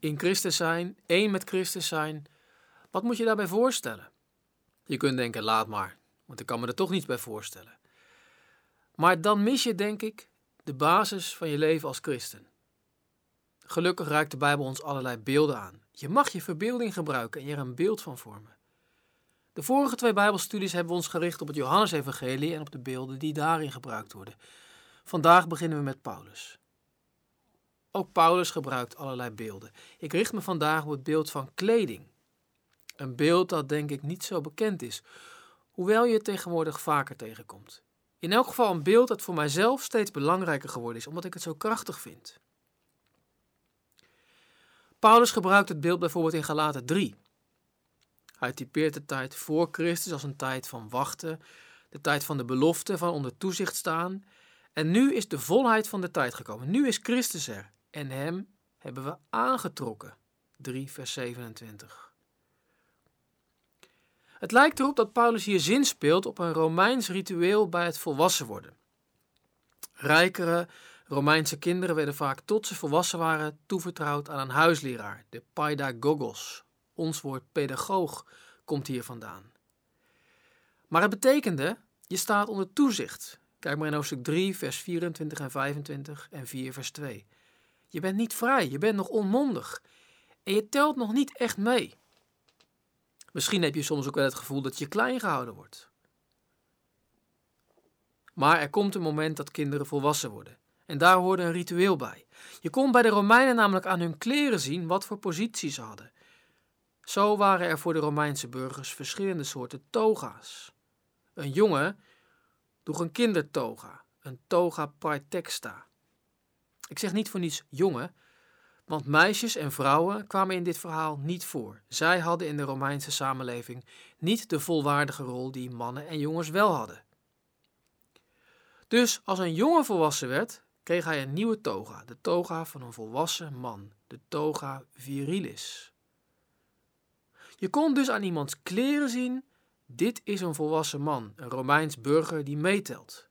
in Christus zijn, één met Christus zijn. Wat moet je daarbij voorstellen? Je kunt denken, laat maar, want ik kan me er toch niets bij voorstellen. Maar dan mis je, denk ik, de basis van je leven als christen. Gelukkig reikt de Bijbel ons allerlei beelden aan. Je mag je verbeelding gebruiken en je er een beeld van vormen. De vorige twee Bijbelstudies hebben we ons gericht op het Johannesevangelie en op de beelden die daarin gebruikt worden. Vandaag beginnen we met Paulus. Ook Paulus gebruikt allerlei beelden. Ik richt me vandaag op het beeld van kleding. Een beeld dat denk ik niet zo bekend is, hoewel je het tegenwoordig vaker tegenkomt. In elk geval een beeld dat voor mijzelf steeds belangrijker geworden is, omdat ik het zo krachtig vind. Paulus gebruikt het beeld bijvoorbeeld in Galaten 3. Hij typeert de tijd voor Christus als een tijd van wachten, de tijd van de belofte, van onder toezicht staan. En nu is de volheid van de tijd gekomen. Nu is Christus er en hem hebben we aangetrokken. 3 vers 27. Het lijkt erop dat Paulus hier zin speelt op een Romeins ritueel bij het volwassen worden. Rijkere Romeinse kinderen werden vaak tot ze volwassen waren toevertrouwd aan een huisleraar, de paidagogos. Ons woord pedagoog komt hier vandaan. Maar het betekende, je staat onder toezicht. Kijk maar in hoofdstuk 3, vers 24 en 25 en 4, vers 2. Je bent niet vrij, je bent nog onmondig. En je telt nog niet echt mee. Misschien heb je soms ook wel het gevoel dat je klein gehouden wordt. Maar er komt een moment dat kinderen volwassen worden. En daar hoorde een ritueel bij. Je kon bij de Romeinen namelijk aan hun kleren zien wat voor positie ze hadden. Zo waren er voor de Romeinse burgers verschillende soorten toga's. Een jongen droeg een kindertoga, een toga praetexta. Ik zeg niet voor niets jongen, want meisjes en vrouwen kwamen in dit verhaal niet voor. Zij hadden in de Romeinse samenleving niet de volwaardige rol die mannen en jongens wel hadden. Dus als een jongen volwassen werd, kreeg hij een nieuwe toga, de toga van een volwassen man, de toga virilis. Je kon dus aan iemands kleren zien: dit is een volwassen man, een Romeins burger die meetelt.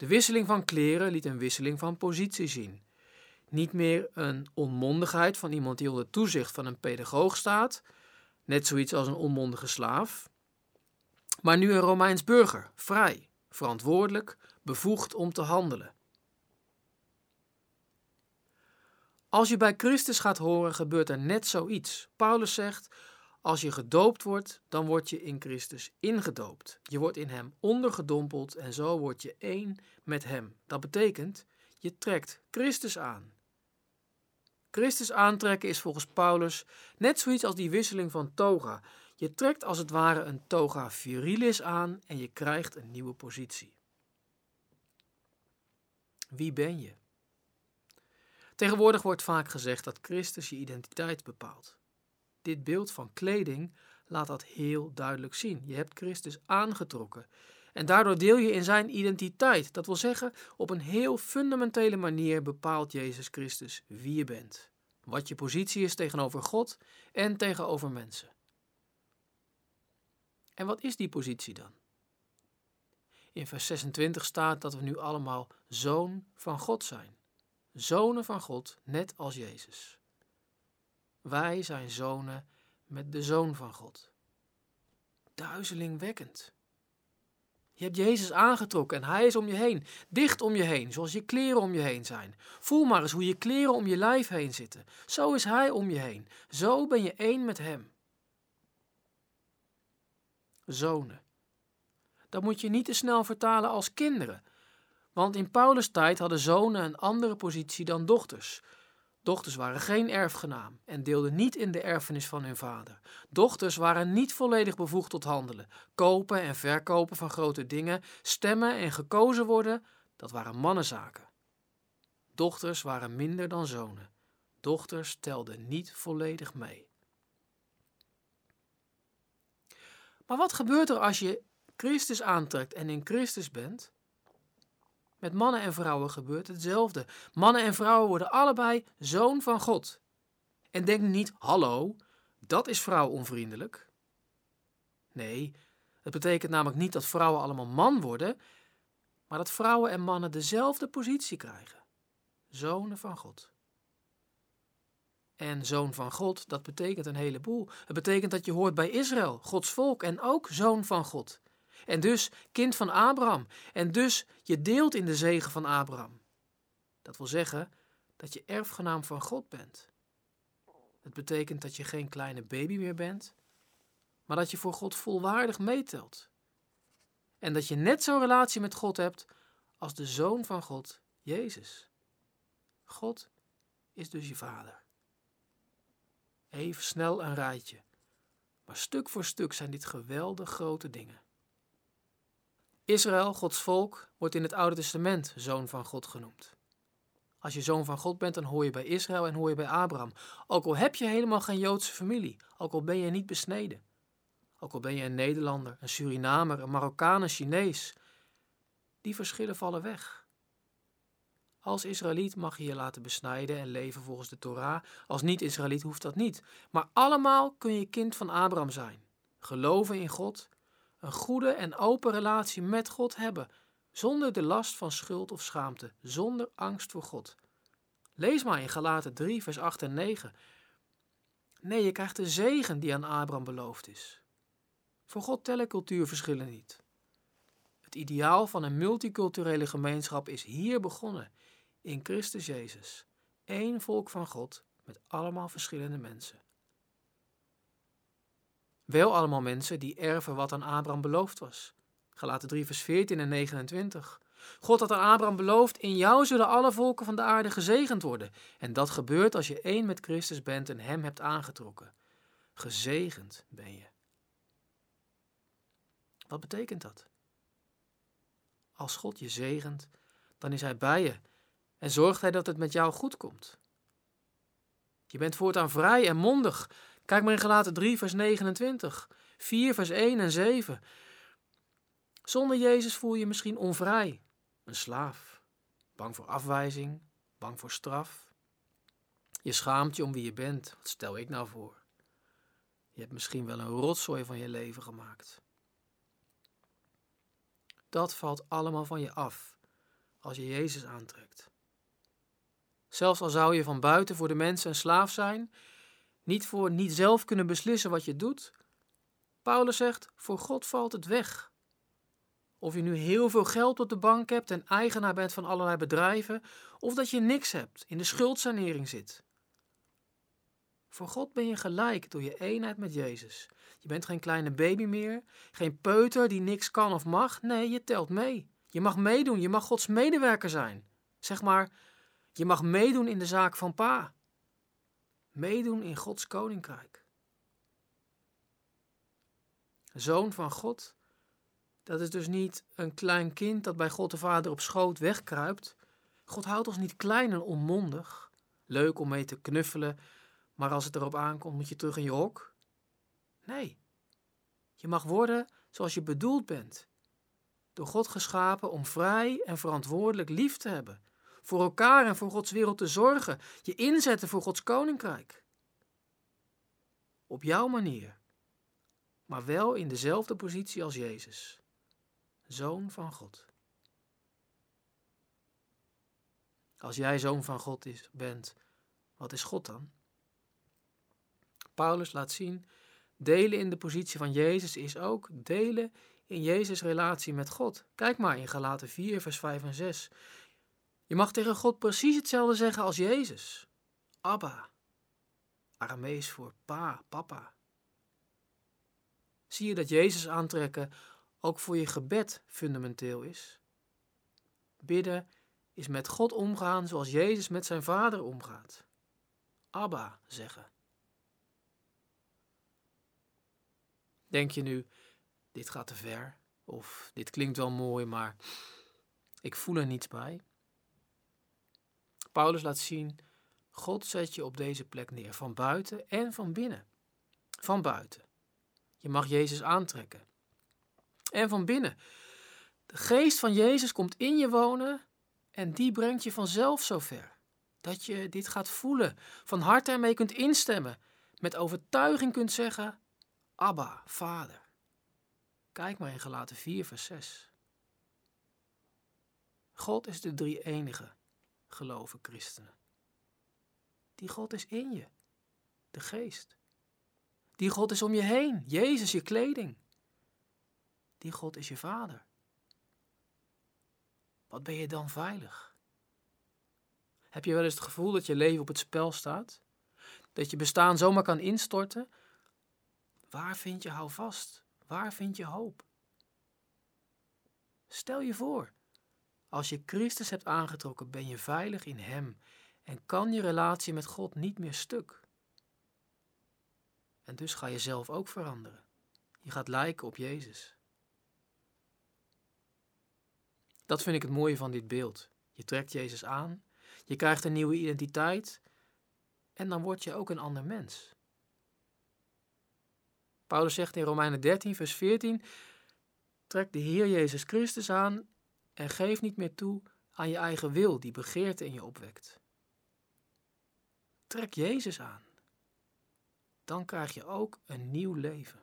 De wisseling van kleren liet een wisseling van positie zien. Niet meer een onmondigheid van iemand die onder toezicht van een pedagoog staat, net zoiets als een onmondige slaaf, maar nu een Romeins burger, vrij, verantwoordelijk, bevoegd om te handelen. Als je bij Christus gaat horen, gebeurt er net zoiets. Paulus zegt: Als je gedoopt wordt, dan word je in Christus ingedoopt. Je wordt in Hem ondergedompeld en zo word je één met Hem. Dat betekent, je trekt Christus aan. Christus aantrekken is volgens Paulus net zoiets als die wisseling van toga. Je trekt als het ware een toga virilis aan en je krijgt een nieuwe positie. Wie ben je? Tegenwoordig wordt vaak gezegd dat Christus je identiteit bepaalt. Dit beeld van kleding laat dat heel duidelijk zien. Je hebt Christus aangetrokken. En daardoor deel je in zijn identiteit. Dat wil zeggen, op een heel fundamentele manier bepaalt Jezus Christus wie je bent. Wat je positie is tegenover God en tegenover mensen. En wat is die positie dan? In vers 26 staat dat we nu allemaal zoon van God zijn. Zonen van God, net als Jezus. Wij zijn zonen met de Zoon van God. Duizelingwekkend. Je hebt Jezus aangetrokken en Hij is om je heen, dicht om je heen, zoals je kleren om je heen zijn. Voel maar eens hoe je kleren om je lijf heen zitten. Zo is Hij om je heen. Zo ben je één met Hem. Zonen. Dat moet je niet te snel vertalen als kinderen, want in Paulus' tijd hadden zonen een andere positie dan dochters. Dochters waren geen erfgenaam en deelden niet in de erfenis van hun vader. Dochters waren niet volledig bevoegd tot handelen. Kopen en verkopen van grote dingen, stemmen en gekozen worden, dat waren mannenzaken. Dochters waren minder dan zonen. Dochters telden niet volledig mee. Maar wat gebeurt er als je Christus aantrekt en in Christus bent? Met mannen en vrouwen gebeurt hetzelfde. Mannen en vrouwen worden allebei zoon van God. En denk niet, hallo, dat is vrouwonvriendelijk. Nee, het betekent namelijk niet dat vrouwen allemaal man worden, maar dat vrouwen en mannen dezelfde positie krijgen. Zonen van God. en zoon van God, dat betekent een heleboel. Het betekent dat je hoort bij Israël, Gods volk, en ook zoon van God. En dus kind van Abraham. En dus je deelt in de zegen van Abraham. Dat wil zeggen dat je erfgenaam van God bent. Het betekent dat je geen kleine baby meer bent, maar dat je voor God volwaardig meetelt. En dat je net zo'n relatie met God hebt als de Zoon van God, Jezus. God is dus je Vader. Even snel een rijtje, maar stuk voor stuk zijn dit geweldig grote dingen. Israël, Gods volk, wordt in het Oude Testament Zoon van God genoemd. Als je zoon van God bent, dan hoor je bij Israël en hoor je bij Abraham. Ook al heb je helemaal geen Joodse familie, ook al ben je niet besneden. Ook al ben je een Nederlander, een Surinamer, een Marokkaan, een Chinees. Die verschillen vallen weg. Als Israëliet mag je je laten besnijden en leven volgens de Torah. Als niet-Israëliet hoeft dat niet. Maar allemaal kun je kind van Abraham zijn. Geloven in God, een goede en open relatie met God hebben, zonder de last van schuld of schaamte, zonder angst voor God. Lees maar in Galaten 3, vers 8 en 9. Nee, je krijgt de zegen die aan Abraham beloofd is. Voor God tellen cultuurverschillen niet. Het ideaal van een multiculturele gemeenschap is hier begonnen, in Christus Jezus. Eén volk van God met allemaal verschillende mensen. Wel allemaal mensen die erven wat aan Abraham beloofd was. Galaten 3 vers 14 en 29. God had aan Abraham beloofd, in jou zullen alle volken van de aarde gezegend worden. En dat gebeurt als je één met Christus bent en hem hebt aangetrokken. Gezegend ben je. Wat betekent dat? Als God je zegent, dan is Hij bij je en zorgt Hij dat het met jou goed komt. Je bent voortaan vrij en mondig. Kijk maar in Galaten 3, vers 29, 4, vers 1 en 7. Zonder Jezus voel je je misschien onvrij, een slaaf, bang voor afwijzing, bang voor straf. Je schaamt je om wie je bent. Wat stel ik nou voor? Je hebt misschien wel een rotzooi van je leven gemaakt. Dat valt allemaal van je af als je Jezus aantrekt. Zelfs al zou je van buiten voor de mensen een slaaf zijn, niet voor niet zelf kunnen beslissen wat je doet. Paulus zegt: voor God valt het weg. Of je nu heel veel geld op de bank hebt en eigenaar bent van allerlei bedrijven, of dat je niks hebt, in de schuldsanering zit. Voor God ben je gelijk door je eenheid met Jezus. Je bent geen kleine baby meer, geen peuter die niks kan of mag. Nee, je telt mee. Je mag meedoen, je mag Gods medewerker zijn. Zeg maar, je mag meedoen in de zaak van pa. Meedoen in Gods koninkrijk. Zoon van God, dat is dus niet een klein kind dat bij God de Vader op schoot wegkruipt. God houdt ons niet klein en onmondig. Leuk om mee te knuffelen, maar als het erop aankomt, moet je terug in je hok. Nee, je mag worden zoals je bedoeld bent. Door God geschapen om vrij en verantwoordelijk lief te hebben. Voor elkaar en voor Gods wereld te zorgen. Je inzetten voor Gods koninkrijk. Op jouw manier. Maar wel in dezelfde positie als Jezus. Zoon van God. Als jij zoon van God is, bent, wat is God dan? Paulus laat zien, delen in de positie van Jezus is ook delen in Jezus' relatie met God. Kijk maar in Galaten 4, vers 5 en 6. Je mag tegen God precies hetzelfde zeggen als Jezus. Abba. Aramees voor pa, papa. Zie je dat Jezus aantrekken ook voor je gebed fundamenteel is? Bidden is met God omgaan zoals Jezus met zijn vader omgaat. Abba zeggen. Denk je nu, dit gaat te ver? Of dit klinkt wel mooi, maar ik voel er niets bij? Paulus laat zien, God zet je op deze plek neer, van buiten en van binnen. Van buiten. Je mag Jezus aantrekken. En van binnen. De geest van Jezus komt in je wonen en die brengt je vanzelf zover. Dat je dit gaat voelen, van harte ermee kunt instemmen, met overtuiging kunt zeggen, Abba, Vader. Kijk maar in Galaten 4, vers 6. God is de drie enige, geloven christenen. Die God is in je. de geest. Die God is om je heen, Jezus je kleding. Die God is je vader. Wat ben je dan veilig? Heb je wel eens het gevoel dat je leven op het spel staat? Dat je bestaan zomaar kan instorten? Waar vind je houvast? Waar vind je hoop? Stel je voor, als je Christus hebt aangetrokken, ben je veilig in Hem en kan je relatie met God niet meer stuk. En dus ga je zelf ook veranderen. Je gaat lijken op Jezus. Dat vind ik het mooie van dit beeld. Je trekt Jezus aan, je krijgt een nieuwe identiteit en dan word je ook een ander mens. Paulus zegt in Romeinen 13, vers 14: Trek de Heer Jezus Christus aan en geef niet meer toe aan je eigen wil die begeerte in je opwekt. Trek Jezus aan. Dan krijg je ook een nieuw leven.